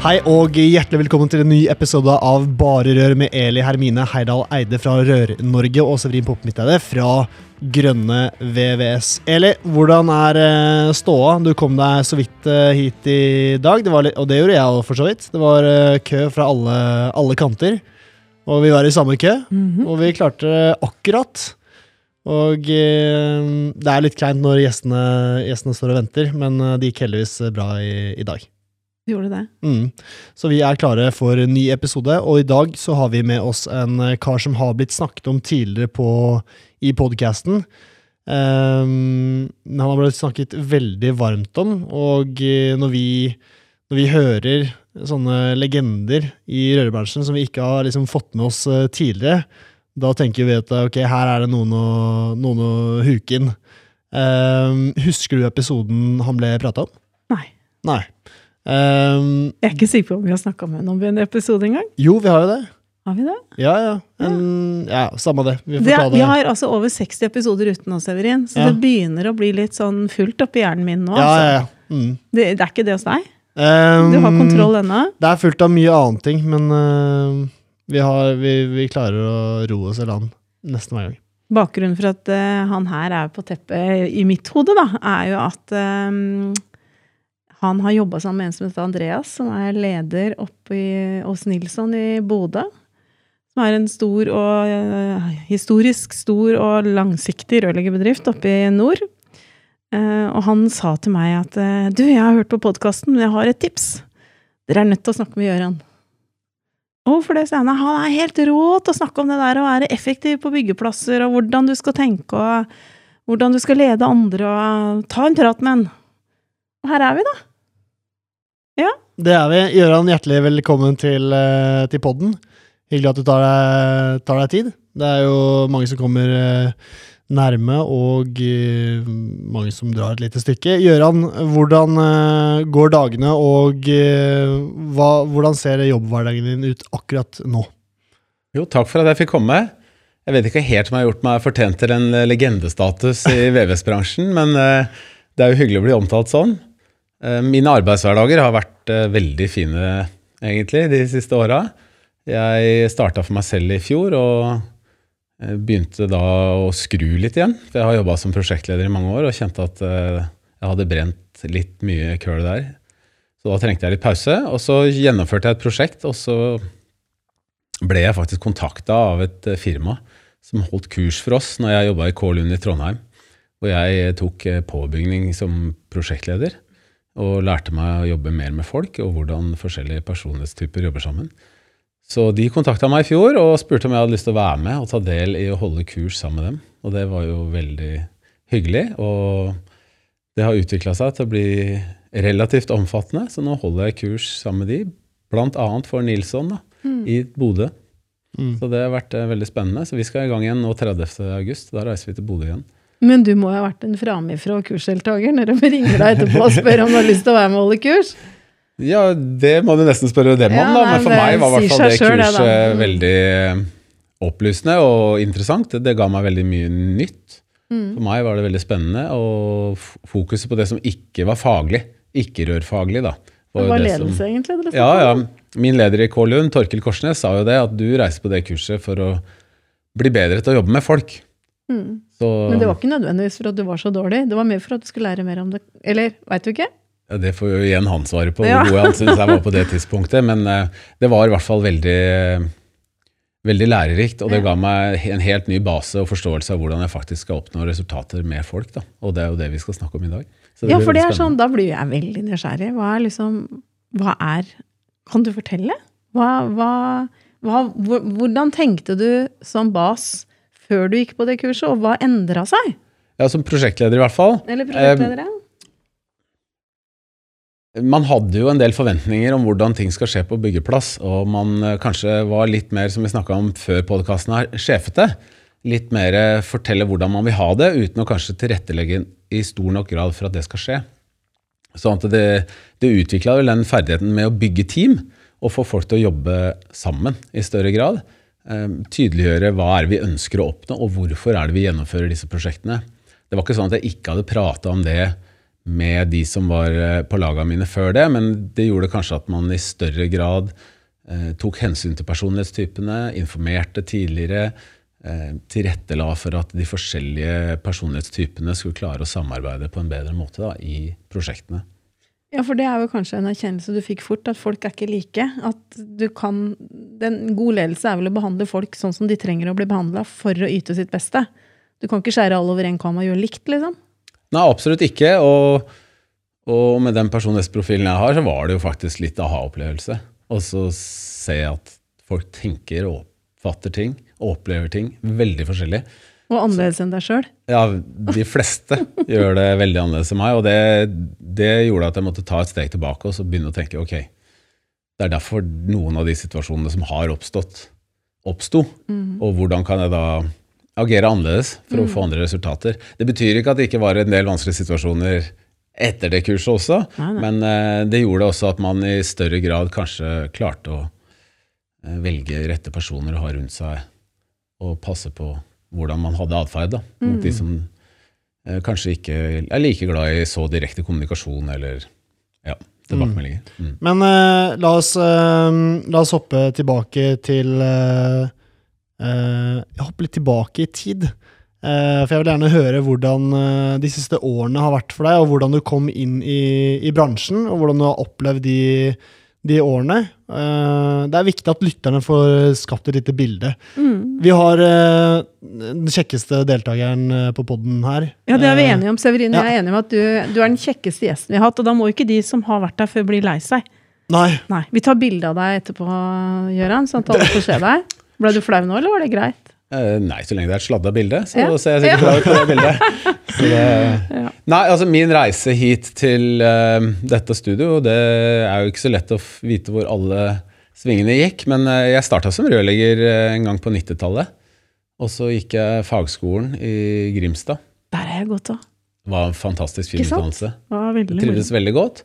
Hei og hjertelig velkommen til en ny episode av Bare Rør med Eli Hermine Heidal Eide fra Rør-Norge og Severin Poppe fra Grønne VVS. Eli, hvordan er eh, ståa? Du kom deg så vidt eh, hit i dag, det litt, og det gjorde jeg òg, for så vidt. Det var eh, kø fra alle, alle, kanter, og vi var i samme kø. Mm -hmm. Og vi klarte det akkurat. Og det er litt kleint når gjestene, gjestene, står og venter, men det gikk heldigvis bra i, i dag. Gjorde det. Mm. Så vi er klare for en ny episode, og i dag så har vi med oss en eh, kar som har blitt snakket om tidligere på, i podkasten. Um, ehm, han har blitt snakket veldig varmt om, og eh, når vi, når vi hører sånne legender i rørebransjen som vi ikke har liksom fått med oss eh, tidligere, da tenker vi at ok, her er det noen å, noen å huke inn. Um, husker du episoden han ble prata om? Nei. Nei. Um, jeg er ikke sikker på om vi har snakka med ham i en episode engang. Jo, vi har jo det. Har vi det? Ja, ja. En, ja. ja samme det. Vi, det, det. vi, har altså over 60 episoder uten oss, Severin, så ja. det begynner å bli litt sånn fullt oppi hjernen min nå. Ja, altså. mm. det, det, er ikke det hos deg? Um, du har kontroll ennå? Det er fullt av mye annet ting, men uh, vi, har, vi, vi, klarer å roe oss i land nesten hver gang. Bakgrunnen for at uh, han her er på teppet i mitt hode, da, er jo at um, han har jobba sammen med en som heter Andreas, som er leder oppe hos Nilsson i Bodø. Som er en stor og uh, historisk stor og langsiktig rørleggerbedrift oppe i nord. Uh, og han sa til meg at uh, du, jeg har hørt på podkasten, men jeg har et tips. Dere er nødt til å snakke med Gøran. Hvorfor det, sier han. Han er helt rå til å snakke om det der å være effektiv på byggeplasser, og hvordan du skal tenke, og hvordan du skal lede andre, og ta en prat med han. Og her er vi, da. Ja. Det er vi. Gøran, hjertelig velkommen til, eh, til podden. Hyggelig at du tar deg, tar deg, tid. Det er jo mange som kommer eh, nærme, og eh, mange som drar et lite stykke. Gøran, hvordan går dagene, og hva, hvordan ser jobbhverdagen din ut akkurat nå? Jo, takk for at jeg fikk komme. Jeg vet ikke helt om jeg har gjort meg fortjent til en legendestatus i VVS-bransjen, men det er jo hyggelig å bli omtalt sånn. Eh, mine arbeidshverdager har vært eh, veldig fine, egentlig, de siste åra. Jeg starta for meg selv i fjor og eh, begynte da å skru litt igjen. For jeg har jobba som prosjektleder i mange år og kjente at jeg hadde brent litt mye køl der. Så da trengte jeg litt pause. Og så gjennomførte jeg et prosjekt, og så ble jeg faktisk kontakta av et firma som holdt kurs for oss når jeg jobba i K-Lund i Trondheim. Hvor jeg tok påbygning som prosjektleder og lærte meg å jobbe mer med folk og hvordan forskjellige personlighetstyper jobber sammen. Så de kontakta meg i fjor og spurte om jeg hadde lyst til å være med og ta del i å holde kurs sammen med dem. Og det var jo veldig hyggelig. Og det har utvikla seg til å bli relativt omfattende, så nå holder jeg kurs sammen med de, bl.a. for Nilsson da, mm. i Bodø. Mm. Så det har vært eh, veldig spennende. Så vi skal i gang igjen nå 30.8. Da reiser vi til Bodø igjen. Men du må jo ha vært en framifrå kursdeltaker når de ringer deg etterpå og spør om du har lyst til å være med og holde kurs? Ja, det må du nesten spørre dem om, da. Men for meg var i hvert fall det kurset det, veldig eh, opplysende og interessant. Det ga meg veldig mye nytt. Mm. For meg var det veldig spennende, og fokuset på det som ikke var faglig, ikke-rørfaglig, da. Det var ledelse, som, egentlig? Det ja, ja. Min leder i K-Lund, Torkil Korsnes, sa jo det, at du reiser på det kurset for å bli bedre til å jobbe med folk. Mm. Så, Men det var ikke nødvendigvis for at du var så dårlig, det var mer for at du skulle lære mer om det. Eller veit du ikke? Ja, Det får jo igjen han svare på, hvor god han syns jeg var på det tidspunktet. Men uh, det var i hvert fall veldig, veldig lærerikt, og det ga meg en helt ny base og forståelse av hvordan jeg faktisk skal oppnå resultater med folk. Da. Og det er jo det vi skal snakke om i dag. ja, for det er sånn, da blir jeg veldig nysgjerrig. Hva er liksom Hva er Kan du fortelle? Hva, hva, hva, hvordan tenkte du som bas før du gikk på det kurset, og hva endra seg? Ja, Som prosjektleder, i hvert fall. Eller prosjektleder, ja. Man hadde jo en del forventninger om hvordan ting skal skje på byggeplass, og man eh, kanskje var litt mer, som vi snakka om før podkasten her, sjefete. Litt mer eh, fortelle hvordan man vil ha det, uten å kanskje tilrettelegge i stor nok grad for at det skal skje. Sånn at det, det utvikla vel den ferdigheten med å bygge team og få folk til å jobbe sammen i større grad. Eh, tydeliggjøre hva er det vi ønsker å oppnå, og hvorfor er det vi gjennomfører disse prosjektene. Det var ikke sånn at jeg ikke hadde prata om det med de som var eh, på lagene mine før det, men det gjorde kanskje at man i større grad eh, tok hensyn til personlighetstypene, informerte tidligere, eh, tilrettela for at de forskjellige personlighetstypene skulle klare å samarbeide på en bedre måte da, i prosjektene. Ja, for det er jo kanskje en erkjennelse du fikk fort, at folk er ikke like. At du kan Den god ledelse er vel å behandle folk sånn som de trenger å bli behandla for å yte sitt beste. Du kan ikke skjære alle over en kam og gjøre likt, liksom. Nei, absolutt ikke. Og, og med den personlighetsprofilen jeg har, så var det jo faktisk litt aha-opplevelse. Og så se at folk tenker og oppfatter ting og opplever ting veldig forskjellig. Og annerledes enn deg sjøl. Ja, de fleste gjør det veldig annerledes enn meg. Og det, det, gjorde at jeg måtte ta et steg tilbake og så begynne å tenke ok, det er derfor noen av de situasjonene som har oppstått, oppsto. Mm. Og hvordan kan jeg da agere annerledes for å få mm. andre resultater. Det betyr ikke at det ikke var en del vanskelige situasjoner etter det kurset også, nei, nei. men uh, det gjorde også at man i større grad kanskje klarte å uh, velge rette personer å ha rundt seg, og passe på hvordan man hadde atferd mot mm. de som eh, kanskje ikke er like glad i så direkte kommunikasjon eller ja, tilbakemeldinger. Mm. Mm. Men la oss, la, oss, hoppe tilbake til Uh, jeg hopper litt tilbake i tid. Uh, for jeg vil gjerne høre hvordan de siste årene har vært for deg, og hvordan du kom inn i, i bransjen, og hvordan du har opplevd de, de årene. det er viktig at lytterne får skapt et lite bilde. Mm. Vi har den kjekkeste deltakeren på poden her. Ja, det er vi enige om. Severin. ja. jeg er enig om at du, du, er den kjekkeste gjesten vi har hatt. Og da må ikke de som har vært der før, bli lei seg. Nei. Nei. Vi tar bilde av deg etterpå, Gøran, sånn at alle får se deg. Ble du flau nå, eller var det greit? Eh, nei, så lenge det er et sladda bilde, så ja. ser jeg sikkert bra ut på det bildet. Det. Nei, altså min reise hit til uh, dette studio, det er jo ikke så lett å vite hvor alle svingene gikk. Men uh, jeg starta som rørlegger uh, en gang på 90-tallet. Og så gikk jeg fagskolen i Grimstad. Der er jeg godt òg. Det var en fantastisk fin utdannelse. Trivdes veldig godt.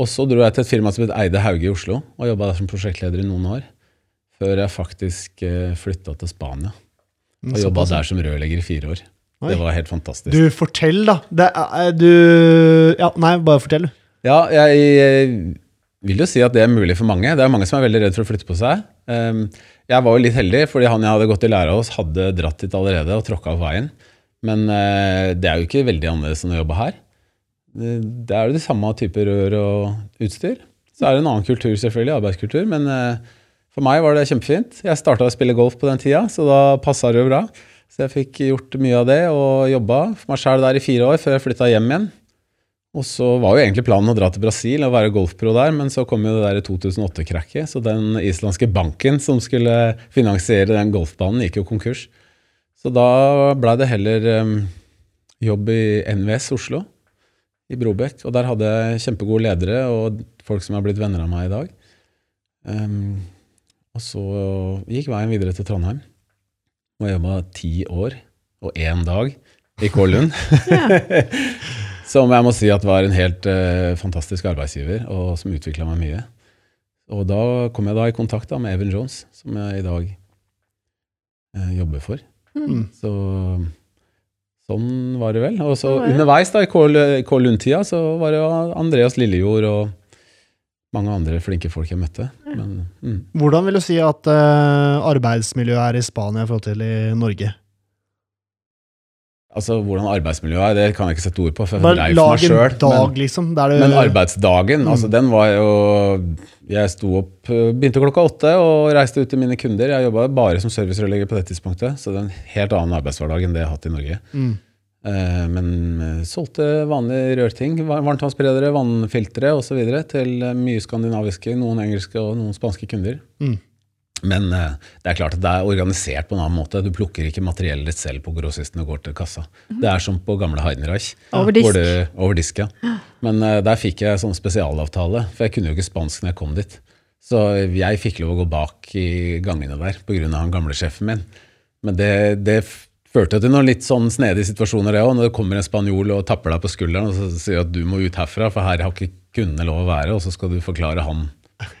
Og så dro jeg til et firma som het Eide Hauge i Oslo, og jobba som prosjektleder i noen år før jeg faktisk flytta til Spania. Og mm, jobba der som rørlegger i fire år. Oi. Det var helt fantastisk. Du, fortell, da. Det er, du Ja, nei, bare fortell. Ja, jeg, jeg, vil jo si at det er mulig for mange. Det er mange som er veldig redd for å flytte på seg. Um, jeg var jo litt heldig, fordi han jeg hadde gått i lære hos, hadde dratt dit allerede og tråkka av veien. Men uh, det er jo ikke veldig annerledes enn å jobbe her. Det, det er jo de samme typer rør og utstyr. Så er det en annen kultur, selvfølgelig, arbeidskultur. men uh, for meg var det kjempefint. Jeg starta å spille golf på den tida, så da passa det jo bra. Så jeg fikk gjort mye av det og jobba for meg sjæl der i fire år før jeg flytta hjem igjen. Og så var jo egentlig planen å dra til Brasil og være golfpro der, men så kom jo det der 2008-krakket. Så den islandske banken som skulle finansiere den golfbanen, gikk jo konkurs. Så da blei det heller um, jobb i NVS Oslo, i Brobekk. Og der hadde jeg kjempegode ledere og folk som er blitt venner av meg i dag. Um, og så gikk veien videre til Trondheim. Og jeg jobba ti år og én dag i Kålund. som jeg må si at var en helt uh, fantastisk arbeidsgiver, og som utvikla meg mye. Og da kom jeg da i kontakt da med Evan Jones, som jeg i dag uh, jobber for. Mm. Så sånn var det vel. Og så underveis da i Kålund-tida så var det Andreas Lillejord og mange andre flinke folk jeg møtte. Men, mm. Hvordan vil du si at uh, arbeidsmiljøet er i Spania i forhold til i Norge? Altså, Hvordan arbeidsmiljøet er, det kan jeg ikke sette ord på. for jeg er for meg selv, dag, men, liksom. Du... Men arbeidsdagen, mm. altså den var jo Jeg sto opp, begynte klokka åtte og reiste ut til mine kunder. Jeg jobba bare som servicerørlegger på det tidspunktet, så det er en helt annen arbeidshverdag enn det jeg har hatt i Norge. Mm. Eh, men eh, solgte vanlige rørting. Varmtvannsberedere, vannfiltre osv. til eh, mye skandinaviske, noen engelske og noen spanske kunder. Mm. Men det er klart at det er organisert på en annen måte. Du plukker ikke materiellet ditt selv på grossisten og går til kassa. Det er som på gamle Heidenreich. Over disk. du- over disk, ja. Men der fikk jeg sånn spesialavtale, for jeg kunne jo ikke spansk når jeg kom dit. Så jeg fikk lov å gå bak i gangene der pga. han gamle sjefen min. Men det, det førte til noen litt sånn snedige situasjoner, det òg. Når det kommer en spanjol og tapper deg på skulderen og så sier at du må ut herfra, for her har ikke kundene lov å være, og så skal du forklare han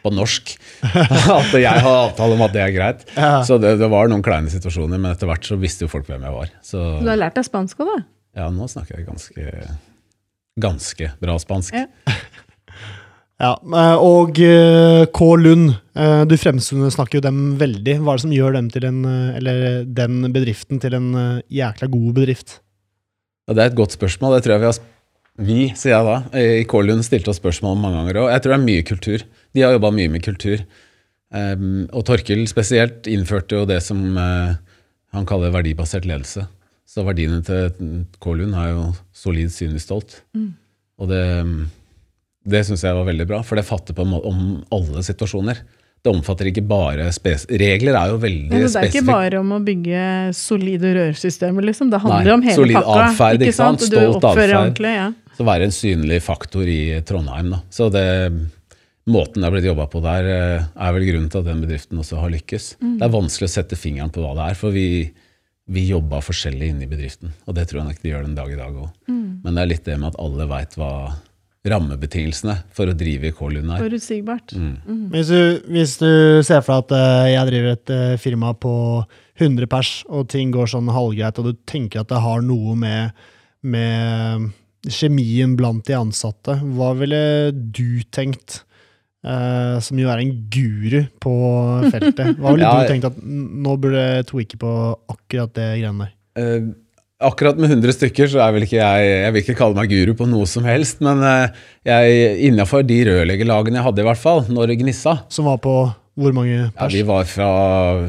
på norsk at jeg har avtale om at det er greit. Ja. Så det, det var noen kleine situasjoner, men etter hvert så visste jo folk hvem jeg var. Så Du har lært deg spansk òg, da? ja, nå snakker jeg ganske, ganske bra spansk. Ja. Ja, eh, Og eh, K. Lund, eh, du fremsnakker jo dem veldig. Hva er det som gjør dem til en, eller den bedriften til en jækla god bedrift? Ja, det er et godt spørsmål. Det tror jeg vi har Vi, sier jeg da, i K. Lund stilte oss spørsmål om mange ganger òg. Jeg tror det er mye kultur. De har jobba mye med kultur. Um, og Torkil spesielt innførte jo det som han kaller verdibasert ledelse. Så verdiene til K. Lund er jo solid, synlig, stolt. Og det, det syns jeg var veldig bra, for det fatter på en måte om alle situasjoner. Det omfatter ikke bare. Regler er jo veldig spesifikke. det er ikke bare om å bygge solide rørsystemer, liksom. Det handler Nei, om hele solid pakka. atferd, ikke sant? Du Stolt oppfører atferd. ordentlig, ja. Så være en synlig faktor i Trondheim. Da. Så det, måten det er blitt jobba på der, eh, er vel grunnen til at den bedriften også har lykkes. Det er vanskelig å sette fingeren på hva det er, for vi, vi jobba forskjellig inne i bedriften. Og det tror jeg nok de gjør den dag i dag òg. Men det er litt det med at alle veit hva rammebetingelsene for å drive er. Forutsigbart. Mm. Hvis du, hvis du ser for deg at eh, jeg driver et eh, firma på 100 pers, og ting går sånn halvgreit, og du tenker at det har noe med, med kjemien blant de ansatte, hva ville du tenkt? Uh, som jo er en guru på feltet. Hva ville Ja, du tenkt at nå burde tweake på akkurat det greiene der? Eh, akkurat med 100 stykker så er vel ikke jeg Jeg vil ikke kalle meg guru på noe som helst, men eh, jeg innafor de rørleggerlagene jeg hadde, i hvert fall, når det gnissa Som var på hvor mange ja, pers? Vi var fra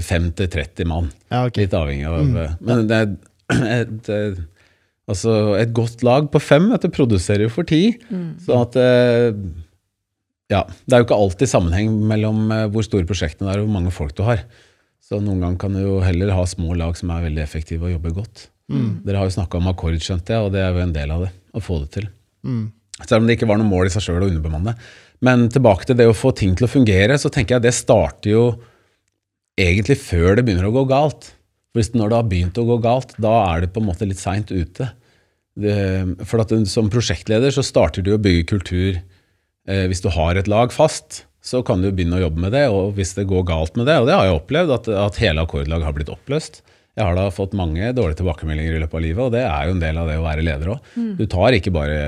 5 til 30 mann. Ja, okay. Litt avhengig av Men det er et, et, altså et godt lag på fem vet du, produserer jo for ti. Så at eh, Ja. Det er jo ikke alltid sammenheng mellom eh, hvor store prosjektene er og hvor mange folk du har. Så noen ganger kan du jo heller ha små lag som er veldig effektive og jobber godt. Dere har jo snakka om akkord, skjønte jeg, og det er jo en del av det. Å få det til. Mm. Selv om det ikke var noe mål i seg sjøl å underbemanne. Men tilbake til det å få ting til å fungere, så tenker jeg det starter jo egentlig før det begynner å gå galt. For hvis når det har begynt å gå galt, da er det på en måte litt seint ute. Det, for at som prosjektleder så starter du å bygge kultur eh, Hvis du har et lag fast, så kan du begynne å jobbe med det. Og hvis det går galt med det, og det har jeg opplevd, at, at hele akkordlag har blitt oppløst. Jeg har da fått mange dårlige tilbakemeldinger i løpet av livet, og det er jo en del av det å være leder òg. Du tar ikke bare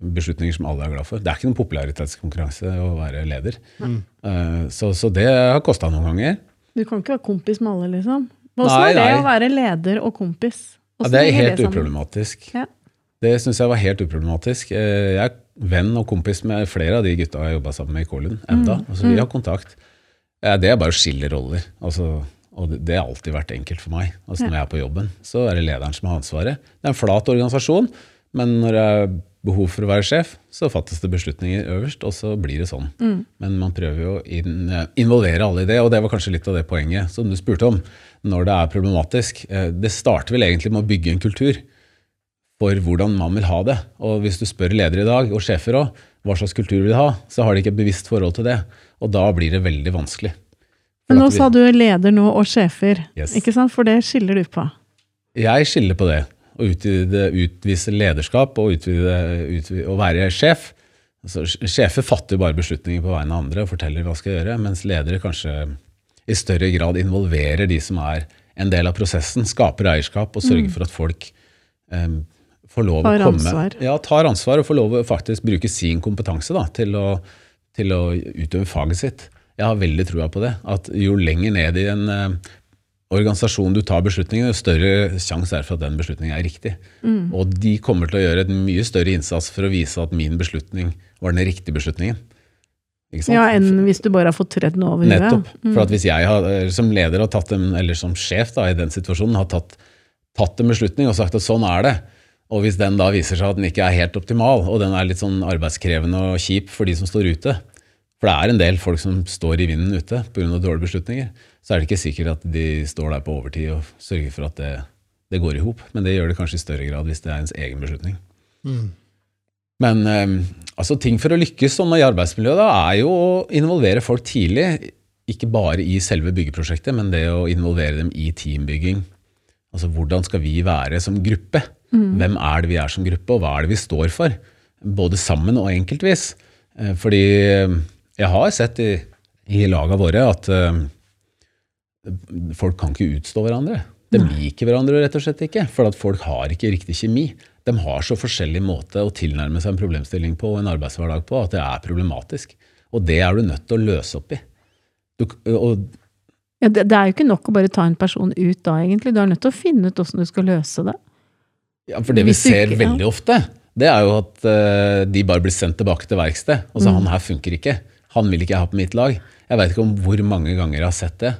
beslutninger som alle er glad for. Det er ikke noen popularitetskonkurranse å være leder. Eh, Så, så det har kosta noen ganger. Du kan ikke være kompis med alle, liksom. Åssen er det nei. å være leder og kompis? Ja, det er helt det uproblematisk. Ja. Det syns jeg var helt uproblematisk. Eh, Jeg er venn og kompis med flere av de gutta jeg jobba sammen med i Kålund enda. Mm. Altså, vi har kontakt. Eh, Det er bare å skille roller. Altså, og det, det har alltid vært enkelt for meg. Altså, Når jeg er på jobben, så er det lederen som har ansvaret. Det er en flat organisasjon, men når det er behov for å være sjef, så fattes det beslutninger øverst, og så blir det sånn. Mm. Men man prøver jo å inn, involvere alle i det, og det var kanskje litt av det poenget som du spurte om. Når det er problematisk. Eh, Det starter vel egentlig med å bygge en kultur for hvordan man vil ha det. Og hvis du spør ledere i dag, og sjefer òg, hva slags kultur vil de ha, så har de ikke et bevisst forhold til det. Og da blir det veldig vanskelig. Men nå sa du leder nå og sjefer, Yes. ikke sant? For det skiller du på. Jeg skiller på det. Å utvide, utvise lederskap og utvide, utvide, å være sjef. Altså, sjefer fatter bare beslutninger på vegne av andre og forteller hva de skal gjøre, mens ledere kanskje i større grad involverer de som er en del av prosessen, skaper eierskap og sørger for at folk um, får lov Tar å komme ansvar. Ja, tar ansvar og får lov å faktisk bruke sin kompetanse da, til, å, til å utøve faget sitt. Jeg har veldig trua på det. At jo lenger ned i en eh, organisasjon du tar beslutningen, jo større sjanse er det for at den beslutningen er riktig. Og de kommer til å gjøre en mye større innsats for å vise at min beslutning var den riktige beslutningen. Ja, enn hvis du bare har fått tredd noe over. Nettopp. For at hvis jeg har, eh, som leder har tatt en, eller som sjef da, i den situasjonen har tatt, tatt en beslutning og sagt at sånn er det, og hvis den da viser seg at den ikke er helt optimal, og den er litt sånn arbeidskrevende og kjip for de som står ute, For det er en del folk som står i vinden ute pga. dårlige beslutninger. Så er det ikke sikkert at de står der på overtid og sørger for at det, det går i hop. Men det gjør det kanskje i større grad hvis det er ens egen beslutning. Mm. Men eh, altså, ting for å lykkes sånn i arbeidsmiljøet da, er jo å involvere folk tidlig. Ikke bare i selve byggeprosjektet, men det å involvere dem i teambygging. Altså hvordan skal vi være som gruppe? Hvem er det vi er som gruppe, og hva er det vi står for? Både sammen og enkeltvis. Eh, Fordi eh, jeg har sett i, i laga våre at uh, folk kan ikke utstå hverandre. De liker hverandre rett og slett ikke, for at folk har ikke riktig kjemi. De har så forskjellig måte å tilnærme seg en problemstilling på og en arbeidshverdag på at det er problematisk. Og det er du nødt til å løse opp i. Du, og Ja, det, det er jo ikke nok å bare ta en person ut da, egentlig. Du er nødt til å finne ut åssen du skal løse det. Ja, for det vi ser veldig ofte, det er jo at uh, de bare blir sendt tilbake til verksted. Og så han her funker ikke. Han vil ikke jeg ha på mitt lag. Jeg veit ikke om hvor mange ganger jeg har sett det.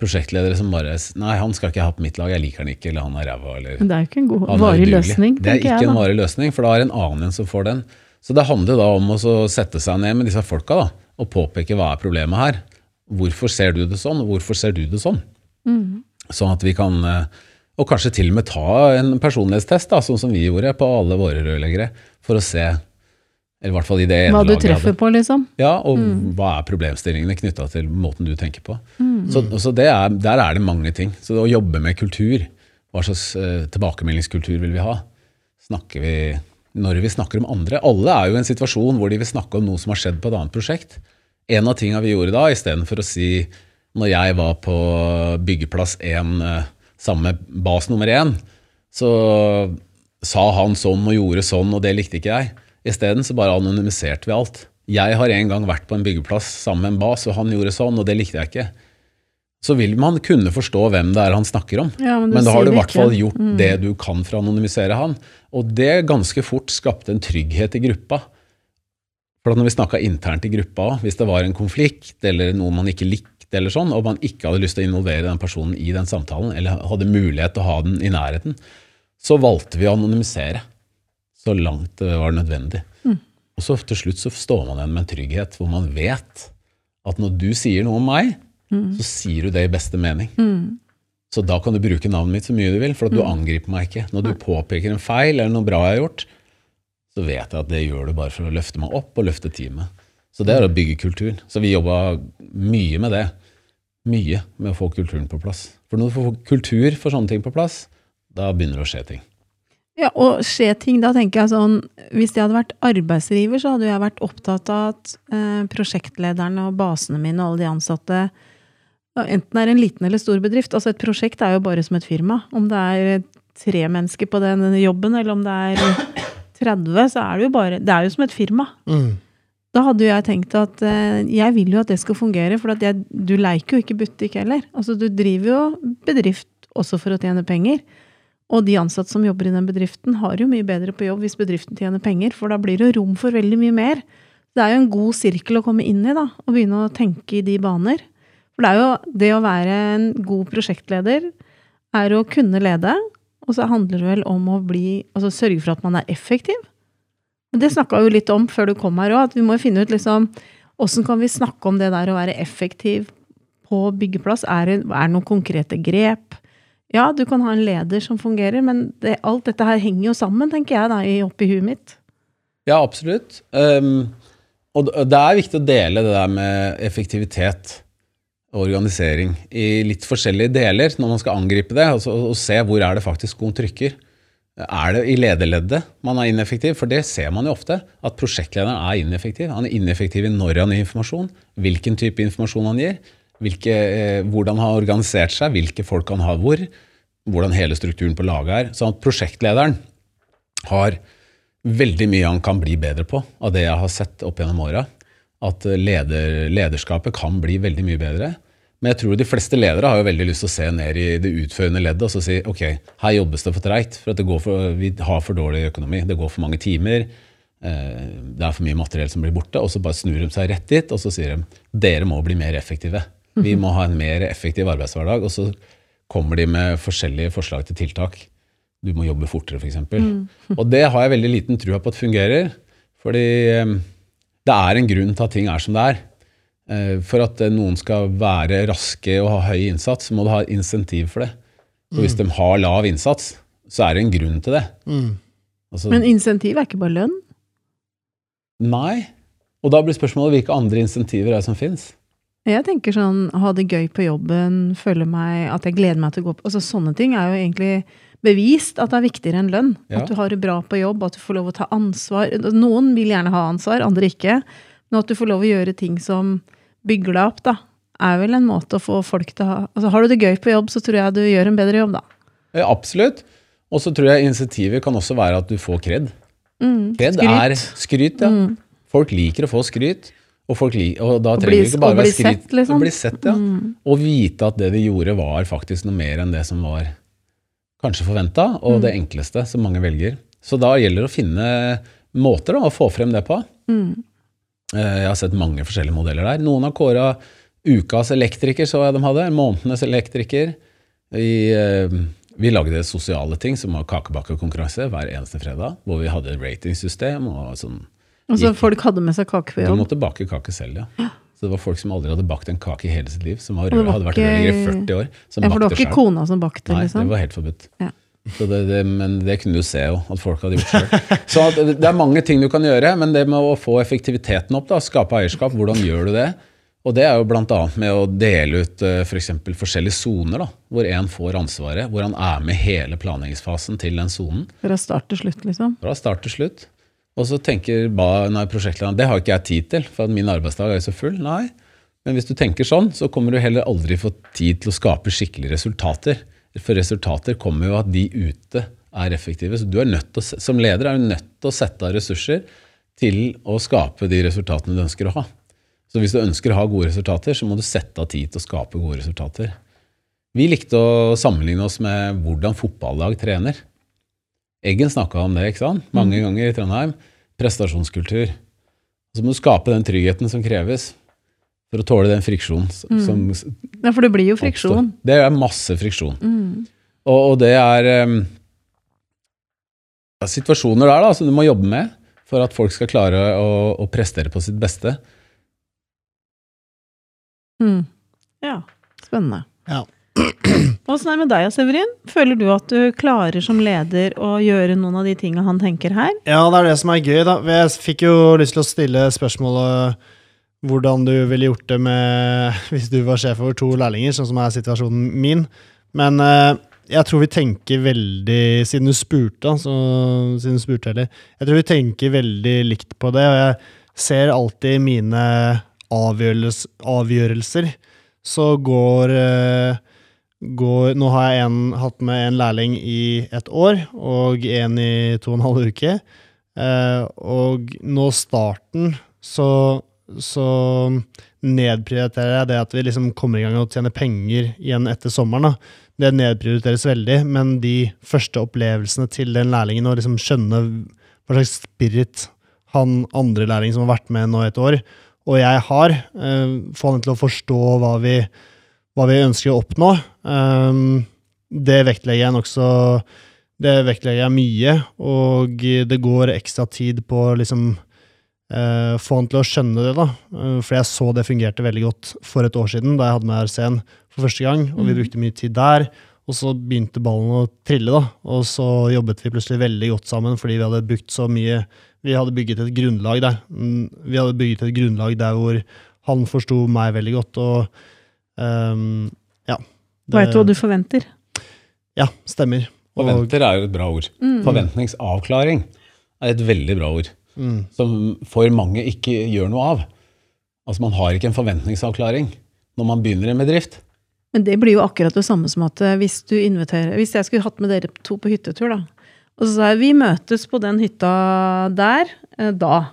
Prosjektledere som bare Nei, han skal ikke ha på mitt lag. Jeg liker han ikke, eller han er ræva, eller Men det er jo ikke en god, varig løsning, varig jeg. Det er ikke jeg en varig løsning, for da er en annen en som får den. Så det handler da om å sette seg ned med disse folka da, og påpeke hva er problemet her. Hvorfor ser du det sånn, hvorfor ser du det sånn? Mm. Sånn at vi kan eh, Og kanskje til og med ta en personlighetstest, da, sånn som vi gjorde på alle våre rørleggere, for å se Eller i hvert fall i det ene Hva du treffer på, liksom. Ja, og Mm. hva er problemstillingene knytta til måten du tenker på. Så, så det er, der er det mange ting. Så å jobbe med kultur, hva slags uh, tilbakemeldingskultur vil vi ha? Snakker vi når vi snakker om andre? Alle er jo i en situasjon hvor de vil snakke om noe som har skjedd på et annet prosjekt. En av tingene vi gjorde da, istedenfor å si når jeg var på byggeplass 1 eh, sammen med bas nummer én, så sa han sånn og gjorde sånn, og det likte ikke jeg. Isteden så bare anonymiserte vi alt. Jeg har en gang vært på en byggeplass sammen med en bas, og han gjorde sånn, og det likte jeg ikke. Så vil man kunne forstå hvem det er han snakker om. Ja, men Men da har du i hvert fall gjort gjort det du kan for å anonymisere han. Og det ganske fort skapte en trygghet i gruppa. For når vi snakka internt i gruppa, hvis det var en konflikt eller noe man ikke likte, eller sånn, og man ikke hadde lyst til å involvere den personen i den samtalen, eller hadde mulighet til å ha den i nærheten, så valgte vi å anonymisere så langt det var nødvendig. Og så til slutt så står man igjen med en trygghet hvor man vet at når du sier noe om meg, så sier du det i beste mening. Så da kan du bruke navnet mitt så mye du vil, for at du angriper meg ikke. Når du påpeker en feil eller noe bra jeg har gjort, så vet jeg at det gjør du bare for å løfte meg opp og løfte teamet. Så det er å bygge kultur. Så vi jobba mye med det. Mye med å få kulturen på plass. For når du får kultur for sånne ting på plass, da begynner det å skje ting. Ja, og skje ting, da tenker jeg sånn Hvis jeg hadde vært arbeidsgiver, så hadde jeg vært opptatt av at eh, prosjektlederne og basene mine og alle de ansatte Enten enten er en liten eller stor bedrift. Altså et prosjekt er jo bare som et firma. Om det er tre mennesker på den jobben, eller om det er 30, så er det jo bare Det er jo som et firma. Mm. Da hadde jo jeg tenkt at eh, jeg vil jo at det skal fungere, for at jeg, du leiker jo ikke butikk heller. Altså du driver jo bedrift også for å tjene penger. Og de ansatte som jobber i den bedriften, har jo mye bedre på jobb hvis bedriften tjener penger, for da blir det rom for veldig mye mer. Det er jo en god sirkel å komme inn i, da, og begynne å tenke i de baner. For det er jo det å være en god prosjektleder, er å kunne lede, og så handler det vel om å bli, altså sørge for at man er effektiv. Men det snakka jo litt om før du kom her òg, at vi må finne ut liksom Åssen kan vi snakke om det der å være effektiv på byggeplass? Er det, er det noen konkrete grep? Ja, du kan ha en leder som fungerer, men det, alt dette her henger jo sammen, tenker jeg da, oppi huet mitt. Ja, absolutt. Um, og det er viktig å dele det der med effektivitet og organisering i litt forskjellige deler når man skal angripe det, altså, og se hvor er det faktisk skoen trykker. Er det i lederleddet man er ineffektiv? For det ser man jo ofte, at prosjektlederen er ineffektiv. Han er ineffektiv i når han gir informasjon, hvilken type informasjon han gir, hvilke, eh, hvordan han har organisert seg, hvilke folk han har hvor, hvordan hele strukturen på laget er. Sånn at prosjektlederen har veldig mye han kan bli bedre på av det jeg har sett opp gjennom åra. At eh, leder, lederskapet kan bli veldig mye bedre. Men jeg tror de fleste ledere har jo veldig lyst til å se ned i det utførende leddet og så si ok, her jobbes det for treigt, for, for vi har for dårlig økonomi. Det går for mange timer. eh, Det er for mye materiell som blir borte. Og så bare snur de seg rett dit og så sier de dere må bli mer effektive. Vi må ha en mer effektiv arbeidshverdag. Og så kommer de med forskjellige forslag til tiltak. Du må jobbe fortere, f.eks. eksempel Og det har jeg veldig liten trua på at fungerer. Fordi eh, det er en grunn til at ting er som det er. Eh, For at eh, noen skal være raske og ha høy innsats, så må du ha insentiv for det. Og hvis de har lav innsats, så er det en grunn til det. Mm. Altså, Men insentiv er ikke bare lønn. nei. Og da blir spørsmålet hvilke andre insentiver er det som fins? Jeg tenker sånn, ha det gøy på jobben, føle meg, at jeg gleder meg til å gå på Altså Sånne ting er jo egentlig bevist at det er viktigere enn lønn. Ja. At du har det bra på jobb, at du får lov å ta ansvar. Noen vil gjerne ha ansvar, andre ikke. Men at du får lov å gjøre ting som bygger deg opp, da, er vel en måte å få folk til å ha Altså Har du det gøy på jobb, så tror jeg du gjør en bedre jobb, da. Ja, absolutt. Og så tror jeg insentivet kan også være at du får kred. Mm. Kred Skryt. er skryt, ja. Mm. Folk liker å få skryt. Og, folk og da trenger det ikke bare å være skryt. sett, liksom. Bli sett, ja. Mm. Og vite at det de gjorde, var faktisk noe mer enn det som var kanskje forventa, og Mm. det enkleste som mange velger. Så da gjelder det å finne måter da, å få frem det på. Mm. Eh, Jeg har sett mange forskjellige modeller der. Noen har kåra ukas elektriker, så jeg de hadde. Månedenes elektriker. Vi, eh, vi lagde sosiale ting, som var kakebakekonkurranse hver eneste fredag. Hvor vi hadde ratingsystem og sånn. Altså, Gikk- folk hadde med seg kake på Du måtte bake kake selv, ja. Så det var folk som aldri hadde bakt en kake i hele sitt liv, som rød, hadde vært rørlegger i 40 år. Som Ja, for det var ikke selv. kona som bakte, Nei, liksom. det var helt forbudt. Ja. Så det, det, men det kunne du se jo, at folk hadde gjort sjøl. Så det er mange ting du kan gjøre, men det med å få effektiviteten opp, da, skape eierskap, hvordan gjør du det? Og det er jo bl.a. med å dele ut for eksempel, For forskjellige soner, hvor én får ansvaret, hvor han er med hele planleggingsfasen til den sonen. Fra start til slutt, liksom. Fra start til slutt. Og så tenker ba, prosjektlederen det har ikke jeg tid til, for min arbeidsdag er jo så full. Nei. Men hvis du tenker sånn, så kommer du heller aldri få tid til å skape skikkelige resultater. For resultater kommer jo at de ute er effektive. Så du er nødt til å, som leder er du nødt til å sette av ressurser til å skape de resultatene du ønsker å ha. Så hvis du ønsker å ha gode resultater, så må du sette av tid til å skape gode resultater. Vi likte å sammenligne oss med hvordan fotballag trener. Eggen snakka om det ikke sant? mange ganger i Trondheim. Prestasjonskultur. Så må du skape den tryggheten som kreves for å tåle den friksjonen Som, Mm. som Ja, for det blir jo oppstår. friksjon. Det er masse friksjon. Mm. Og, og det er um, ja, situasjoner der da, som du må jobbe med for at folk skal klare å, å prestere på sitt beste. Mm. Ja, spennende. Ja. Åssen er det med deg, Severin? Føler du at du klarer som leder å gjøre noen av de tinga han tenker her? Ja, det er det som er gøy, da. Jeg fikk jo lyst til å stille spørsmålet hvordan du ville gjort det med hvis du var sjef over to lærlinger, sånn som er situasjonen min. Men eh, jeg tror vi tenker veldig Siden du spurte, så, siden du spurte heller, jeg tror vi tenker veldig likt på det. Og jeg ser alltid mine avgjørelser, avgjørelser så går, eh, går Nå har jeg en, hatt med en lærling i et år, og en i to og en halv uke. Eh, og nå starten så, så nedprioriterer jeg det at vi liksom kommer i gang og tjener penger igjen etter sommeren. da. Det nedprioriteres veldig, men de første opplevelsene til den lærlingen, og liksom skjønne hva slags spirit han andre lærling som har vært med nå i et år, og jeg har, eh, få han til å forstå hva vi, hva vi ønsker å oppnå. Um, det vektlegger jeg nokså Det vektlegger jeg mye, og det går ekstra tid på å liksom uh, få han til å skjønne det, da. Uh, for jeg så det fungerte veldig godt for et år siden, da jeg hadde med RC-en for første gang, og vi Mhm. brukte mye tid der. Og så begynte ballen å trille, da. Og så jobbet vi plutselig veldig godt sammen fordi vi hadde brukt så mye Vi hadde bygget et grunnlag der. Mm, Vi hadde bygget et grunnlag der hvor han forsto meg veldig godt, og ehm, ja. det- Veit du hva du forventer? Ja, stemmer. Og, Forventer er jo et bra ord. Mm. Forventningsavklaring er et veldig bra ord, mm, som for mange ikke gjør noe av. Altså Man har ikke en forventningsavklaring når man begynner en bedrift. Men det blir jo akkurat det samme som at eh, hvis du inviterer Hvis jeg skulle hatt med dere to på hyttetur, da, og så sa jeg vi møtes på den hytta der, eh, da.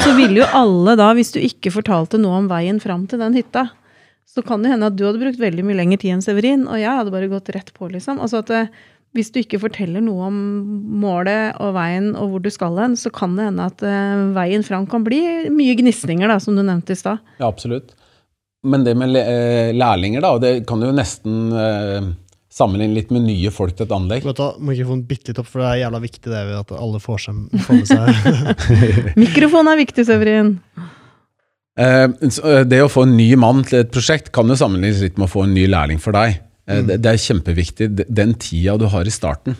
Så ville jo alle da, hvis du ikke fortalte noe om veien fram til den hytta, så kan det hende at du hadde brukt veldig mye lengre tid enn Severin, og jeg hadde bare gått rett på, liksom. Altså at det, hvis du ikke forteller noe om målet og veien og hvor du skal hen, så kan det hende at uh, veien fram kan bli mye gnisninger, da, som du nevnte i stad. Ja, absolutt. Men det med eh, lærlinger, da, og det kan du jo nesten uh, sammenligne litt med nye folk til et anlegg. vet du, hva, må ikke få den bitte litt opp, for det er jævla viktig det at alle får, seg, får med seg Mikrofon er viktig, Severin. Eh, eh, Det å få en ny mann til et prosjekt kan jo sammenlignes litt med å få en ny lærling for deg. Eh, Det, det er kjempeviktig. Den tida du har i starten.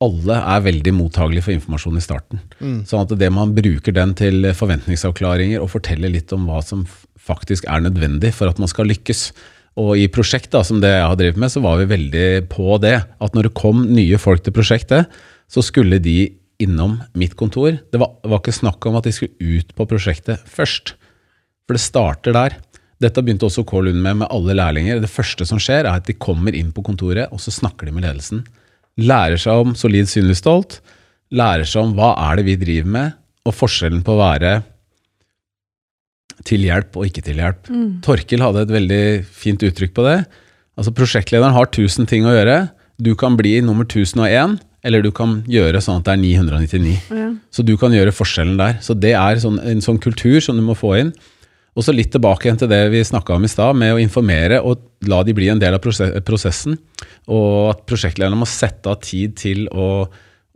Alle er veldig mottagelige for informasjon i starten. Sånn at det man bruker den til forventningsavklaringer og forteller litt om hva som faktisk er nødvendig for at man skal lykkes. Og i prosjekt, da, som det jeg har drevet med, så var vi veldig på det. At når det kom nye folk til prosjektet, så skulle de innom mitt kontor. Det var, var ikke snakk om at de skulle ut på prosjektet først. For det starter der. Dette begynte også K. Lund med med alle lærlinger. Det første som skjer, er at de kommer inn på kontoret, og så snakker de med ledelsen. Lærer seg om solid synlig stolt. Lærer seg om hva er det vi driver med, og forskjellen på å være til hjelp og ikke til hjelp. Torkil hadde et veldig fint uttrykk på det. Altså Prosjektlederen har 1000 ting å gjøre. Du kan bli nummer 1001, eller du kan gjøre sånn at det er 999. Ja. Så du kan gjøre forskjellen der. Så det er sånn, en sånn kultur som du må få inn. Og så litt tilbake igjen til det vi snakka om i stad, med å informere og la de bli en del av prosessen. Og at prosjektlederne må sette av tid til å,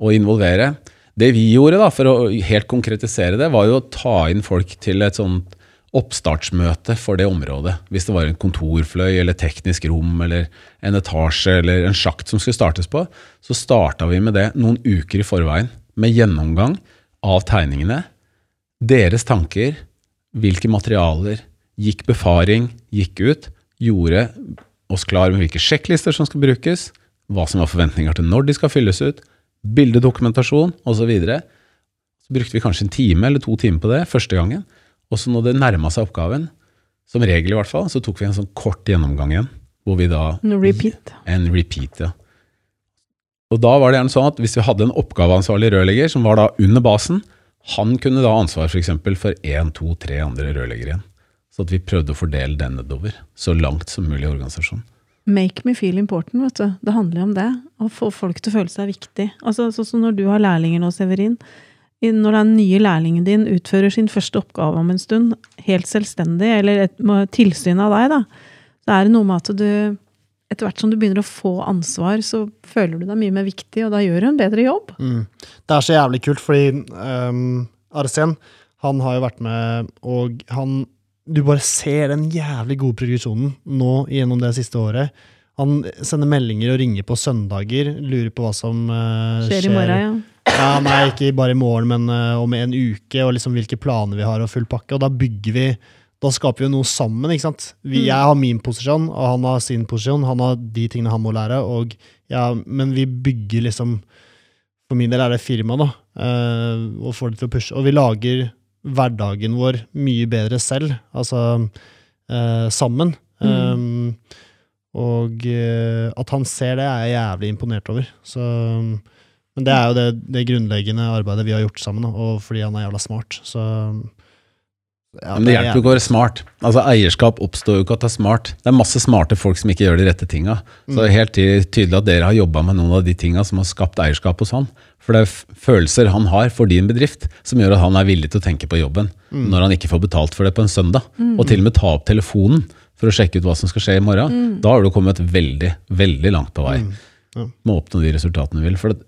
å involvere. Det vi gjorde, da, for å helt konkretisere det, var jo å ta inn folk til et sånt oppstartsmøte for det området. Hvis det var en kontorfløy eller teknisk rom eller en etasje eller en sjakt som skulle startes på, så starta vi med det noen uker i forveien. Med gjennomgang av tegningene, deres tanker, hvilke materialer, gikk befaring, gikk ut, gjorde oss klar med hvilke sjekklister som skal brukes, hva som var forventninger til når de skal fylles ut, bildedokumentasjon osv. Så, så brukte vi kanskje en time eller to timer på det første gangen. Og så når det nærma seg oppgaven, som regel i hvert fall, så tok vi en sånn kort gjennomgang igjen. Hvor vi da No repeat. en repeat, ja. Og da var det gjerne sånn at hvis vi hadde en oppgaveansvarlig rørlegger som var da under basen, han kunne da ha ansvar for, for én, to, tre andre rørleggere igjen. Så at vi prøvde å fordele den nedover så langt som mulig i organisasjonen. Make me feel important, vet du. Det handler jo om det. Å få folk til å føle seg viktig. Altså, sånn som når du har lærlinger nå, Severin. Når den nye lærlingen din utfører sin første oppgave om en stund, helt selvstendig, eller et, tilsyn av deg, da, så er det noe med at du etter hvert som du begynner å få ansvar, så føler du deg mye mer viktig, og da gjør du en bedre jobb. Mm. Det er så jævlig kult, fordi um, Arsen han har jo vært med, og han Du bare ser den jævlig gode progresjonen nå gjennom det siste året. Han sender meldinger og ringer på søndager, lurer på hva som uh, Skjer i morgen, ja. Ja, nei, ikke bare i morgen, men uh, om en uke, og liksom hvilke planer vi har, og full pakke. Og da bygger vi Da skaper vi jo noe sammen, ikke sant. Vi, Jeg har min posisjon, og han har sin posisjon. Han har de tingene han må lære, og ja, men vi bygger liksom For min del er det firma, da, uh, og får det til å pushe. Og vi lager hverdagen vår mye bedre selv, altså uh, sammen. Um, og uh, at han ser det, er jeg jævlig imponert over. Så, men det er jo det, det grunnleggende arbeidet vi har gjort sammen, da, og fordi han er jævla smart. Så ja, Men det er hjelper jo ikke å være smart. Altså Eierskap oppstår jo ikke at det er smart. Det er masse smarte folk som ikke gjør de rette tinga. Så det er helt tydelig at dere har jobba med noen av de tinga som har skapt eierskap hos han. For det er følelser han har for din bedrift som gjør at han er villig til å tenke på jobben når han ikke får betalt for det på en søndag. Og til og med ta opp telefonen for å sjekke ut hva som skal skje i morgen. Da har du kommet veldig, veldig langt på vei Ja. med å oppnå de resultatene du vil. For det,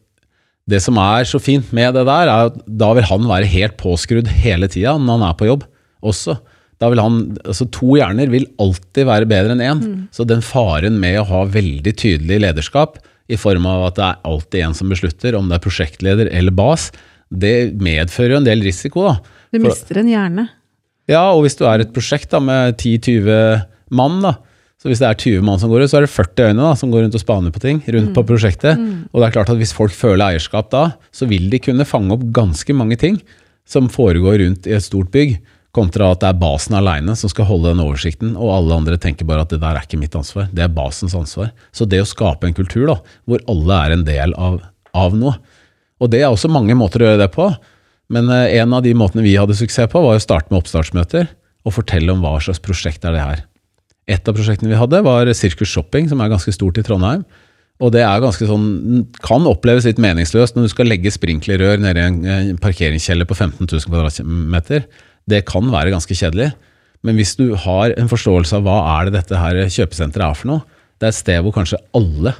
det som er så fint med det der, er at da vil han være helt påskrudd hele tida når han er på jobb også. Da vil han, altså To hjerner vil alltid være bedre enn én. Så den faren med å ha veldig tydelig lederskap, i form av at det er alltid en som beslutter, om det er prosjektleder eller bas, det medfører jo en del risiko. da. Du mister en hjerne. Ja, og hvis du er et prosjekt da, med 10-20 mann, da, så hvis det er 20 mann som går ut, så er det 40 øyne da, som går rundt og spaner på ting rundt på prosjektet. Og det er klart at hvis folk føler eierskap da, så vil de kunne fange opp ganske mange ting som foregår rundt i et stort bygg, kontra at det er basen alene som skal holde den oversikten, og alle andre tenker bare at det der er ikke mitt ansvar, det er basens ansvar. Så det å skape en kultur da, hvor alle er en del av, av noe, og det er også mange måter å gjøre det på, men eh, en av de måtene vi hadde suksess på, var å starte med oppstartsmøter og fortelle om hva slags prosjekt er det her. Et av prosjektene vi hadde, var Sirkus Shopping, som er ganske stort i Trondheim. Og det er ganske sånn, kan oppleves litt meningsløst når du skal legge sprinklerrør nede i en eh, parkeringskjeller på 15 000 kvadratmeter. Det kan være ganske kjedelig. Men hvis du har en forståelse av hva er det dette her kjøpesenteret er for noe, det er et sted hvor kanskje alle,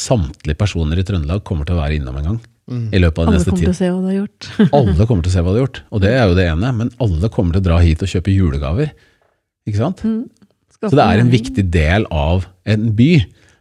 samtlige personer i Trøndelag kommer til å være innom en gang. i løpet av den Alle neste kommer til å se hva du har gjort. Alle kommer til å se hva du har gjort, og det er jo det ene. Men alle kommer til å dra hit og kjøpe julegaver. Ikke sant? Mm. Så det er en viktig del av en by.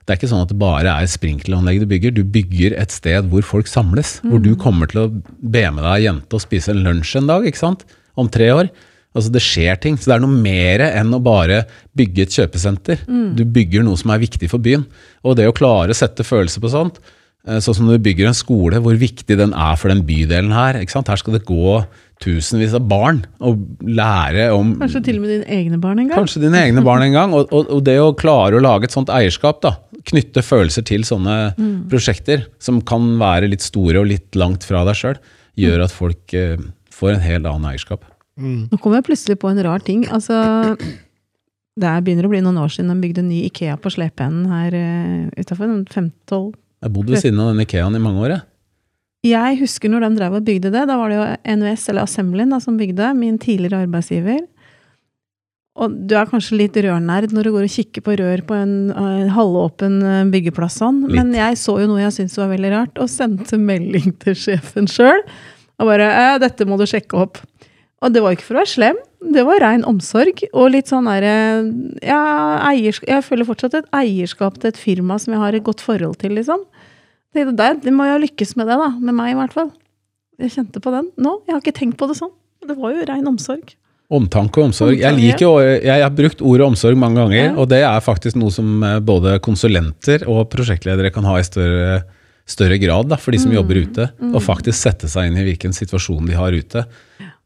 Det er ikke sånn at det bare er sprinkleranlegg du bygger. Du bygger et sted hvor folk samles. Hvor du kommer til å be med deg ei jente og spise en lunsj en dag, ikke sant? Om tre år. Altså Det skjer ting. Så det er noe mer enn å bare bygge et kjøpesenter. Du bygger noe som er viktig for byen. Og det å klare å sette følelser på sånt, eh, sånn som når du bygger en skole, hvor viktig den er for den bydelen her. ikke sant? Her skal det gå tusenvis av barn og lære om Kanskje til og med dine egne barn en gang. Kanskje dine egne barn en gang. Og, og, og det å klare å lage et sånt eierskap, da, knytte følelser til sånne prosjekter, som kan være litt store og litt langt fra deg sjøl, gjør at folk eh, får en helt annen eierskap. Nå kom jeg plutselig på en rar ting. Altså, det er begynner å bli noen år siden de bygde en ny Ikea på Slepeenden her uh, utafor. 15-12 Jeg bodde ved siden av den Ikeaen i mange år. Jeg. Jeg husker når de drev og bygde det. Da var det jo NUS, eller Assemblin, da, som bygde. Min tidligere arbeidsgiver. Og du er kanskje litt rørnerd når du går og kikker på rør på en, en halvåpen eh, byggeplass sånn, Litt. men jeg så jo noe jeg syntes var veldig rart, og sendte melding til sjefen sjøl. Og bare eh, 'Dette må du sjekke opp'. Og det var ikke for å være slem, det var rein omsorg. Og litt sånn derre ja, Jeg føler fortsatt et eierskap til et firma som jeg har et godt forhold til, liksom. Det, der, det må jo lykkes med det, da. Med meg, i hvert fall. Jeg kjente på den nå. Jeg har ikke tenkt på det sånn. Det var jo rein omsorg. Omtanke og omsorg. Jeg liker jeg har brukt ordet omsorg mange ganger, Ja. og det er faktisk noe som eh, både konsulenter og prosjektledere kan ha i større, større grad da, for de som Mm. jobber ute, og faktisk sette seg inn i hvilken situasjon de har ute,